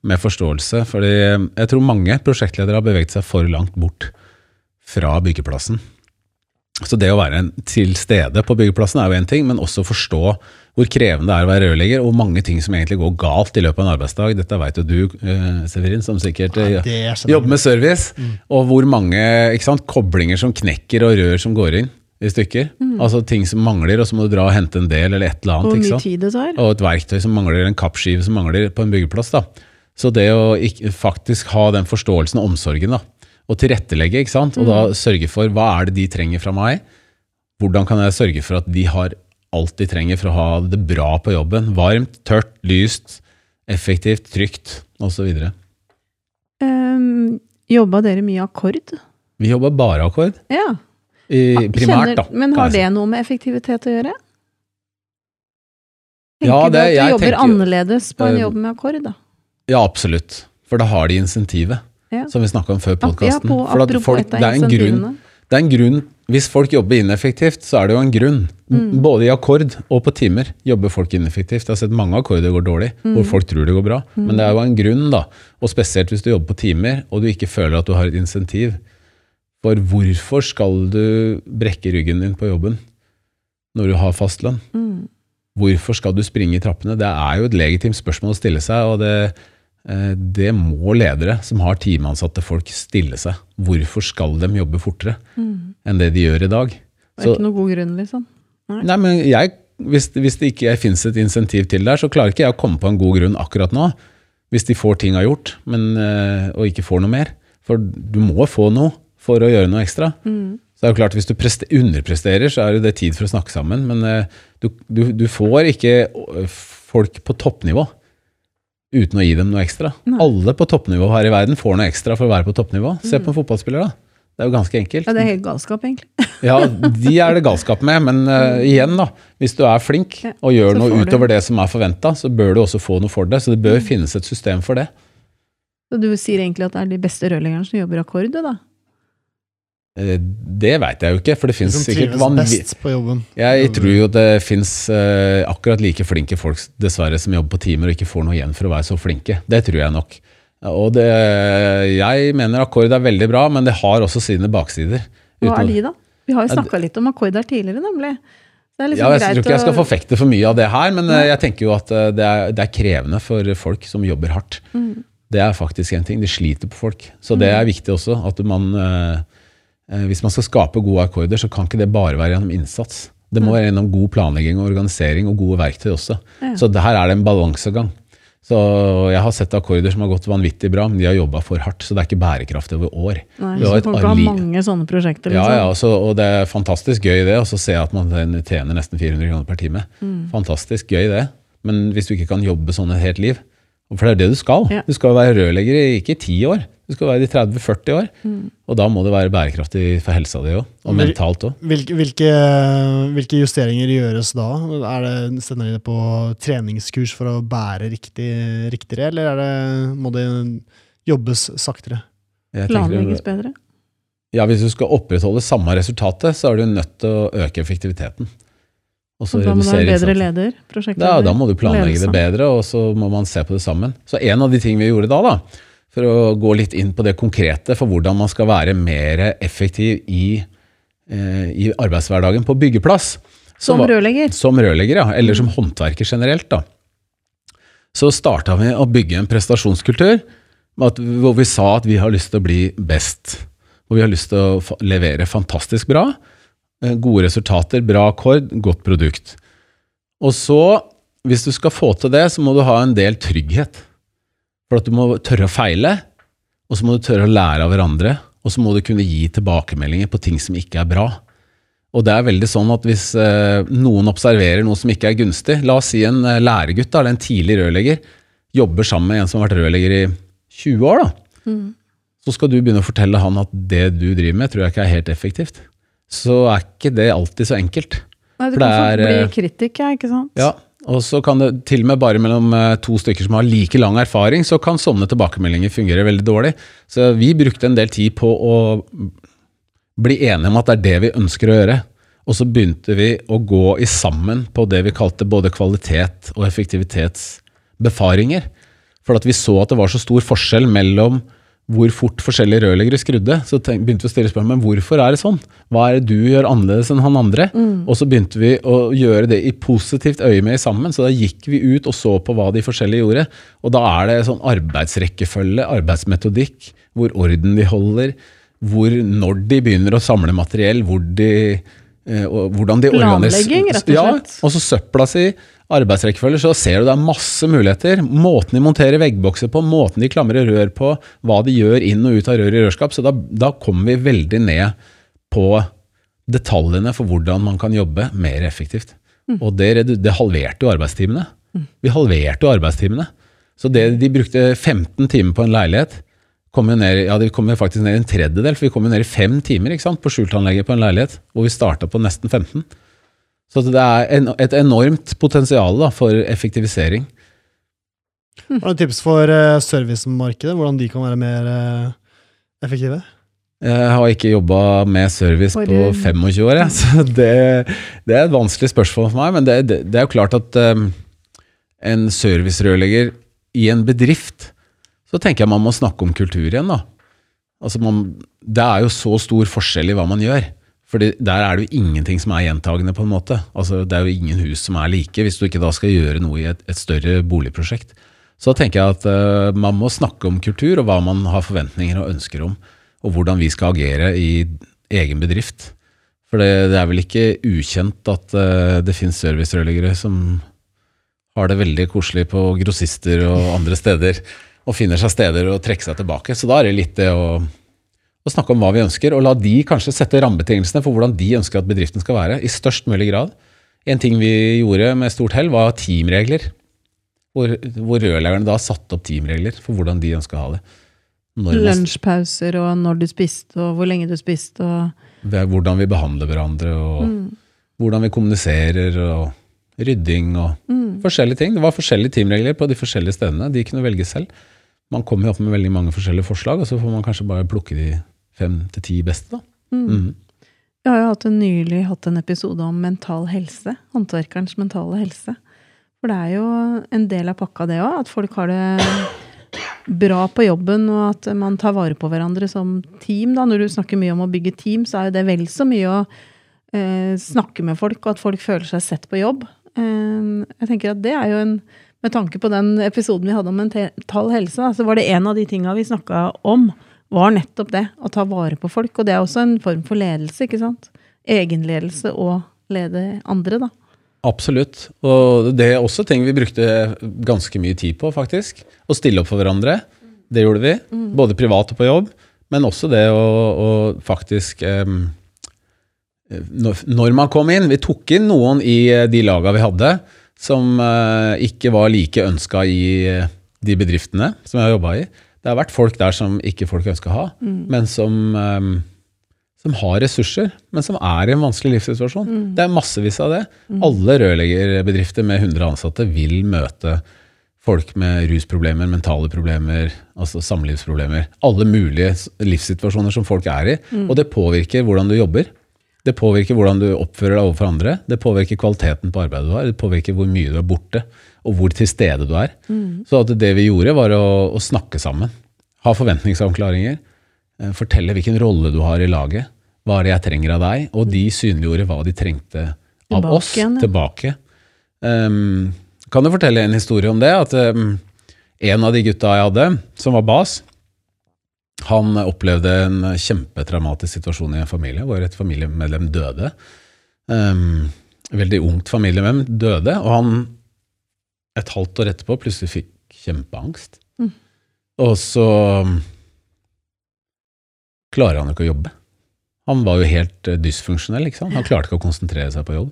med forståelse. Fordi eh, jeg tror mange prosjektledere har beveget seg for langt bort fra byggeplassen. Så det å være til stede på byggeplassen er jo en ting, men også forstå hvor krevende det er å være rørlegger, og mange ting som egentlig går galt i løpet av en arbeidsdag. Dette vet jo du, eh, Severin, som sikkert eh, er sånn. jobber med service, og hvor mange ikke sant, koblinger som knekker og rør som går inn i stykker. Altså ting som mangler, og så må du dra og hente en del eller et eller Og annet. ikke hvor mye sant? tid det tar. Og et verktøy som mangler, en kappskive som mangler på en byggeplass. da. Så det å ikke, faktisk ha den forståelsen og omsorgen, da, og tilrettelegge, ikke sant? og da sørge for hva er det de trenger fra meg, hvordan kan jeg sørge for at de har alt de trenger for å ha det bra på jobben, varmt, tørt, lyst, effektivt, trygt, osv. Um, Jobba dere mye akkord? Vi jobber bare akkord, Ja. i, primært, da. Men har det noe med effektivitet å gjøre? Ja, Tenker det- du at du jobber tenker annerledes på en Eh, jobb med akkord, da? Ja, absolutt. For da har de insentivet, Ja. som vi snakka om før podkasten. et det. Det er en grunn, Hvis folk jobber ineffektivt, så er det jo en grunn. Mm. Både i akkord og på timer jobber folk ineffektivt. Jeg har sett mange akkorder går dårlig, Mm. hvor folk tror det går bra. Men det er jo en grunn, da. Og spesielt hvis du jobber på timer, og du ikke føler at du har et insentiv. For hvorfor skal du brekke ryggen din på jobben når du har fast lønn? Mm. Hvorfor skal du springe i trappene? Det er jo et legitimt spørsmål å stille seg, og det, det må ledere som har timeansatte folk stille seg. Hvorfor skal de jobbe fortere enn det de gjør i dag? Det er Så- ikke noe god grunn, liksom. Nei, men jeg, hvis, hvis det ikke finnes et insentiv til der, så klarer ikke jeg å komme på en god grunn akkurat nå. Hvis de får ting av gjort, men, eh, og ikke får noe mer. For du må få noe for å gjøre noe ekstra. Mm. Så det er jo klart, Hvis du underpresterer, så er det tid for å snakke sammen. Men eh, du, du, du får ikke eh, folk på toppnivå uten å gi dem noe ekstra. Nei. Alle på toppnivå her i verden får noe ekstra for å være på toppnivå. Se på en fotballspiller, da. Det er jo ganske enkelt. Ja, det er helt galskap, egentlig. Ja, de er det galskap med, men uh, igjen da, hvis du er flink Ja, og gjør noe utover du. det som er forventa, så bør du også få noe for det. Så det bør finnes et system for det. Så du sier egentlig at det er de beste rørleggerne som jobber akkord, da? Eh, Det veit jeg jo ikke, for det De fins som sikkert trives vanvittig best på jobben. Jeg tror jo det fins akkurat like flinke folk dessverre som jobber på timer og ikke får noe igjen for å være så flinke. Det tror jeg nok. Og det, jeg mener akkord er veldig bra, men det har også sine baksider. Hva er de, da? Vi har jo snakka litt om akkord her tidligere, nemlig. Det er liksom Ja, jeg greit tror ikke jeg skal forfekte for mye av det her, men eh, Nei. jeg tenker jo at eh, det er, det er krevende for folk som jobber hardt. Mm. Det er faktisk en ting. Det sliter på folk. Så det er viktig også. at man, eh, eh, Hvis man skal skape gode akkorder, så kan ikke det bare være gjennom innsats. Det må være gjennom god planlegging og organisering og gode verktøy også. Ja. Så her er det en balansegang. Så jeg har sett akkorder som har gått vanvittig bra, men de har jobba for hardt. Så det er ikke bærekraftig over år. Nei, så så har mange sånne prosjekter, Ja, liksom. ja, så, og det er fantastisk gøy det, å så se at man tjener nesten 400 kroner per time. Mm. Fantastisk gøy det. Men hvis du ikke kan jobbe sånn et helt liv, og for det er det du skal Ja. Du skal være rørlegger ikke i 10 år, du skal være i 30-40 år. Og da må det være bærekraftig for helsa di òg, og mentalt òg. Hvilke, hvilke, hvilke justeringer gjøres da? Er det, sender de det på treningskurs for å bære riktig, riktigere, eller er det, må det jobbes saktere? Planlegges bedre. Ja, Hvis du skal opprettholde samme resultatet, så er du nødt til å øke effektiviteten. Og så Og da må du ha en bedre leder. Ja, da må du planlegge det bedre, og så må man se på det sammen. Så en av de tingene vi gjorde da, da, for å gå litt inn på det konkrete for hvordan man skal være mer effektiv i, eh, i arbeidshverdagen på byggeplass Som var- rørlegger. Som rørlegger, ja. Eller som håndverker generelt, da. Så starta vi å bygge en prestasjonskultur at, hvor vi sa at vi har lyst til å bli best. Hvor vi har lyst til å levere fantastisk bra. Eh, Gode resultater, bra akkord, godt produkt. Og så, hvis du skal få til det, så må du ha en del trygghet. For at du må tørre å feile, og så må du tørre å lære av hverandre. Og så må du kunne gi tilbakemeldinger på ting som ikke er bra. Og det er veldig sånn at hvis eh, noen observerer noe som ikke er gunstig, la oss si en eh, læregutt eller en tidlig rørlegger, jobber sammen med en som har vært rørlegger i 20 år, da, så skal du begynne å fortelle han at det du driver med, tror jeg ikke er helt effektivt. Så er ikke det alltid så enkelt. Nei, du kan det bli eh, kritikk, ja, ikke sant? Ja, og så kan det til og med bare mellom eh, to stykker som har like lang erfaring, så kan sånne tilbakemeldinger fungere veldig dårlig. Så vi brukte en del tid på å bli enige om at det er det vi ønsker å gjøre. Og så begynte vi å gå i sammen på det vi kalte både kvalitet og effektivitetsbefaringer. For at vi så at det var så stor forskjell mellom hvor fort forskjellige rørleggere skrudde. Så tenk, begynte vi å stille spørsmål men hvorfor er det sånn. Hva er det du gjør annerledes enn han andre? Og så begynte vi å gjøre det i positivt øye med sammen. Så da gikk vi ut og så på hva de forskjellige gjorde. Og da er det sånn arbeidsrekkefølge, arbeidsmetodikk, hvor orden de holder, hvor når de begynner å samle materiell, hvor de, eh, hvordan de organiserer Planlegging, rett og slett. Ja, og så søpla si, arbeidsrekkefølge, så ser du det er masse muligheter. Måten de monterer veggbokser på, måten de klamrer rør på, hva de gjør inn og ut av rør i rørskap. Så da, da kommer vi veldig ned på detaljene for hvordan man kan jobbe mer effektivt. Og det, det halverte jo arbeidstimene. Vi halverte jo arbeidstimene. Så det de brukte 15 timer på en leilighet, kom jo ned, ja, de kom jo faktisk ned i en tredjedel, for vi kom jo ned i fem timer ikke sant, på skjultanlegget på en leilighet, hvor vi starta på nesten 15. Så det er en, et enormt potensial da, for effektivisering. Har du noen tips for uh, servicemarkedet? Hvordan de kan være mer uh, effektive? Jeg har ikke jobba med service For, på eh, 25 år, jeg, så det, det er et vanskelig spørsmål for meg. Men det, det, det er jo klart at um, en servicerørlegger i en bedrift, så tenker jeg man må snakke om kultur igjen. da. Altså man, det er jo så stor forskjell i hva man gjør. Fordi der er det jo ingenting som er gjentagende, på en måte. Altså Det er jo ingen hus som er like, hvis du ikke da skal gjøre noe i et, et større boligprosjekt. Så tenker jeg at uh, man må snakke om kultur, og hva man har forventninger og ønsker om. Og hvordan vi skal agere i egen bedrift. For det, det er vel ikke ukjent at uh, det finnes servicerørleggere som har det veldig koselig på grossister og andre steder, og finner seg steder å trekke seg tilbake. Så da er det litt det å å snakke om hva vi ønsker, og la de kanskje sette rammebetingelsene for hvordan de ønsker at bedriften skal være, i størst mulig grad. En ting vi gjorde med stort hell, var teamregler. Hvor, hvor rørleggerne da satte opp teamregler for hvordan de ønska å ha det. Lunsjpauser og når du spiste, og hvor lenge du spiste, og hvordan vi behandler hverandre, og Mm. hvordan vi kommuniserer, og rydding og Mm. forskjellige ting. Det var forskjellige teamregler på de forskjellige stedene. De kunne velge selv. Man kommer jo opp med veldig mange forskjellige forslag, og så får man kanskje bare plukke de fem til ti beste. da. Mhm. Vi har jo hatt en, nylig hatt en episode om mental helse. Håndverkerens mentale helse. For det er jo en del av pakka, det òg. At folk har det bra på jobben, og at man tar vare på hverandre som team. Da. Når du snakker mye om å bygge team, så er jo det vel så mye å eh, snakke med folk, og at folk føler seg sett på jobb. Eh, jeg tenker at det er jo en Med tanke på den episoden vi hadde om mental helse, da, så var det en av de tinga vi snakka om, var nettopp det. Å ta vare på folk. Og det er også en form for ledelse, ikke sant? Egenledelse og lede andre, da. Absolutt. Og det er også ting vi brukte ganske mye tid på, faktisk. Å stille opp for hverandre. Det gjorde vi. Både privat og på jobb. Men også det å, å faktisk um, når, når man kom inn Vi tok inn noen i eh, de laga vi hadde, som uh, ikke var like ønska i eh, de bedriftene som jeg har jobba i. Det har vært folk der som ikke folk ønsker å ha, men som, um, som har ressurser, men som er i en vanskelig livssituasjon. Det er massevis av det. Alle rørleggerbedrifter med 100 ansatte vil møte folk med rusproblemer, mentale problemer, altså samlivsproblemer. Alle mulige livssituasjoner som folk er i. Og det påvirker hvordan du jobber. Det påvirker hvordan du oppfører deg overfor andre. Det påvirker kvaliteten på arbeidet du har. Det påvirker hvor mye du er borte, og hvor til stede du er. Så at det vi gjorde, var å, å snakke sammen. Ha forventningsavklaringer. eh, Fortelle hvilken rolle du har i laget. Hva er det jeg trenger av deg? Og de synliggjorde hva de trengte av Tilbake oss igjen, ja. tilbake. Um, kan du fortelle en historie om det? At um, en av de gutta jeg hadde, som var bas, han opplevde en kjempetraumatisk situasjon i en familie, hvor et familiemedlem døde. Um, veldig ungt familiemedlem døde, og han et halvt år etterpå plutselig fikk kjempeangst. Mm. Og så klarer han jo ikke å jobbe. Han var jo helt eh, dysfunksjonell. ikke sant? Han klarte ikke å konsentrere seg på jobb.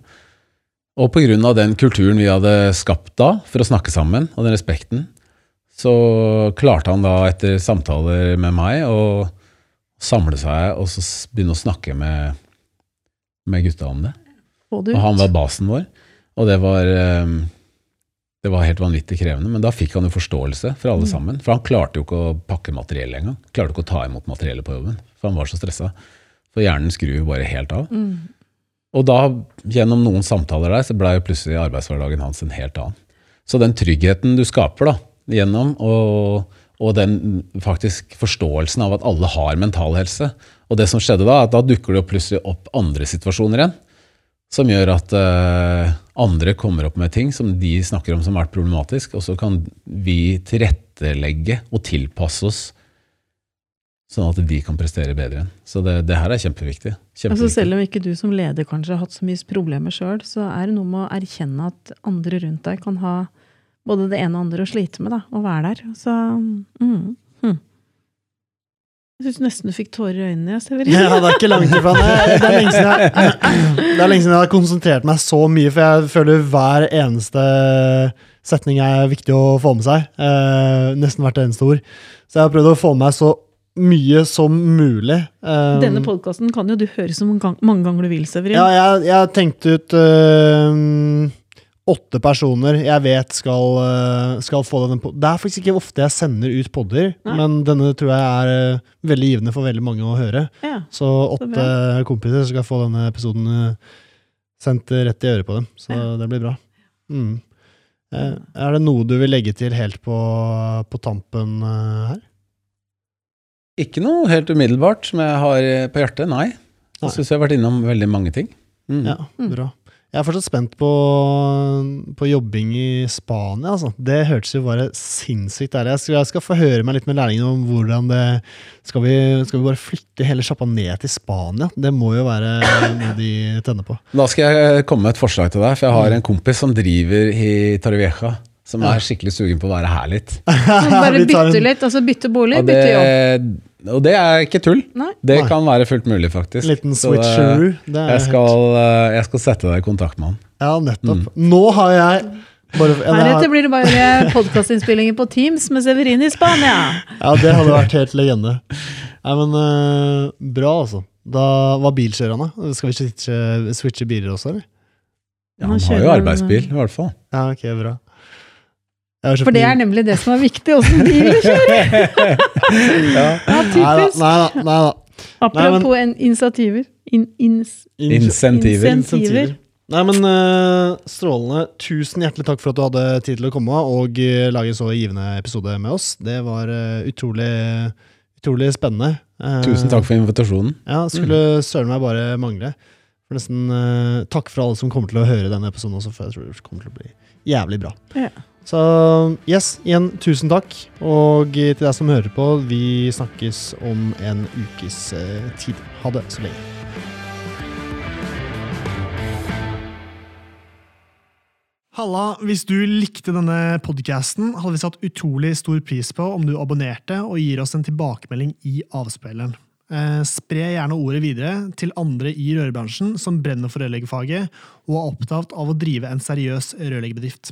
Og pga. den kulturen vi hadde skapt da, for å snakke sammen, og den respekten, så klarte han da etter samtaler med meg å samle seg og så begynne å snakke med, med gutta om det. Og han var basen vår, og det var, eh, det var helt vanvittig krevende. Men da fikk han jo forståelse for alle sammen. For han klarte jo ikke å pakke materiell engang. Klarte ikke å ta imot materiellet på jobben, for han var så stressa. For hjernen skrur jo bare helt av. Mm. Og da, gjennom noen samtaler der, så blei plutselig arbeidshverdagen hans en helt annen. Så den tryggheten du skaper da, gjennom, og, og den faktisk forståelsen av at alle har mental helse, og det som skjedde da, at da dukker det plutselig opp andre situasjoner igjen, som gjør at uh, andre kommer opp med ting som de snakker om som har vært problematisk, og så kan vi tilrettelegge og tilpasse oss sånn at de kan prestere bedre igjen. Så det, det her er kjempeviktig. Altså selv om ikke du som leder kanskje har hatt så mye problemer sjøl, så er det noe med å erkjenne at andre rundt deg kan ha både det ene og andre å slite med, da, å være der. Så mm, hm. Jeg syns nesten du fikk tårer i øynene, Severin. Ja, det er ikke langt ifra. Det det er lenge siden jeg, det er lenge siden jeg har konsentrert meg så mye, for jeg føler hver eneste setning er viktig å få med seg. Eh, nesten hvert eneste ord. Så jeg har prøvd å få med meg så mye som mulig. Eh, Denne podkasten kan jo du høre så mange ganger du vil, Severin. Ja, jeg, jeg tenkte ut eh, åtte personer jeg vet skal, eh, skal få denne pod Det er faktisk ikke ofte jeg sender ut podder, Nei. men denne tror jeg er eh, veldig givende for veldig mange å høre. Ja. Så åtte kompiser skal få denne episoden eh, sendt rett i øret på dem. Så Ja. det blir bra. Mm. Er det noe du vil legge til helt på, på tampen her? Ikke noe helt umiddelbart som jeg har på hjertet, nei. Nei. Jeg syns jeg har vært innom veldig mange ting. Mm. Ja, Mm. bra. Jeg er fortsatt spent på, på jobbing i Spania. Altså. Det hørtes jo bare sinnssykt deilig Jeg jeg skal få høre meg litt med lærlingene om hvordan det skal vi, skal vi bare flytte hele sjappa ned til Spania? Det må jo være noe de tenner på. Da skal jeg komme med et forslag til deg, for jeg har en kompis som driver i Torrevieja, som er skikkelig sugen på å være her litt. Bare bytter bytte litt, altså bytte bolig, Og bytte jobb. og det er ikke tull. Nei. Det Nei. kan være fullt mulig, faktisk. Liten Så det- switcheroo. Det er Jeg skal, eh, jeg skal sette deg i kontakt med han. Ja, nettopp. Mm. Nå har jeg bare, ja, Heretter blir det bare podkastinnspillinger på Teams med Severin i Spania. ja, det hadde vært helt legende. Nei, men uh, bra, altså. Da var bilkjørerne. Skal vi switche, switche biler også, eller? Ja, Han han har jo arbeidsbil, i hvert fall. Ja, ok, bra. For det er nemlig det som er viktig, åssen bilen kjører. ja. Ja, typisk. nei da. Nei da. Apropos en initiativer. In, ins, Insentiver. Insentiver. Nei, men uh, Strålende. Tusen hjertelig takk for at du hadde tid til å komme og uh, lage en så givende episode med oss. Det var uh, utrolig, utrolig spennende. Tusen takk for invitasjonen. Ja, skulle søren meg bare mangle. For nesten Takk for alle som kommer til å høre denne episoden også, for jeg tror det kommer til å bli jævlig bra. Ja. Så yes, igjen tusen takk. Og til deg som hører på, vi snakkes om en ukes eh, tid. Ha det så lenge. Halla, hvis du likte denne podkasten, hadde vi satt utrolig stor pris på om du abonnerte og gir oss en tilbakemelding i avspilleren. Eh, spre gjerne ordet videre til andre i rørbransjen som brenner for rørleggerfaget og er opptatt av å drive en seriøs rørleggerbedrift.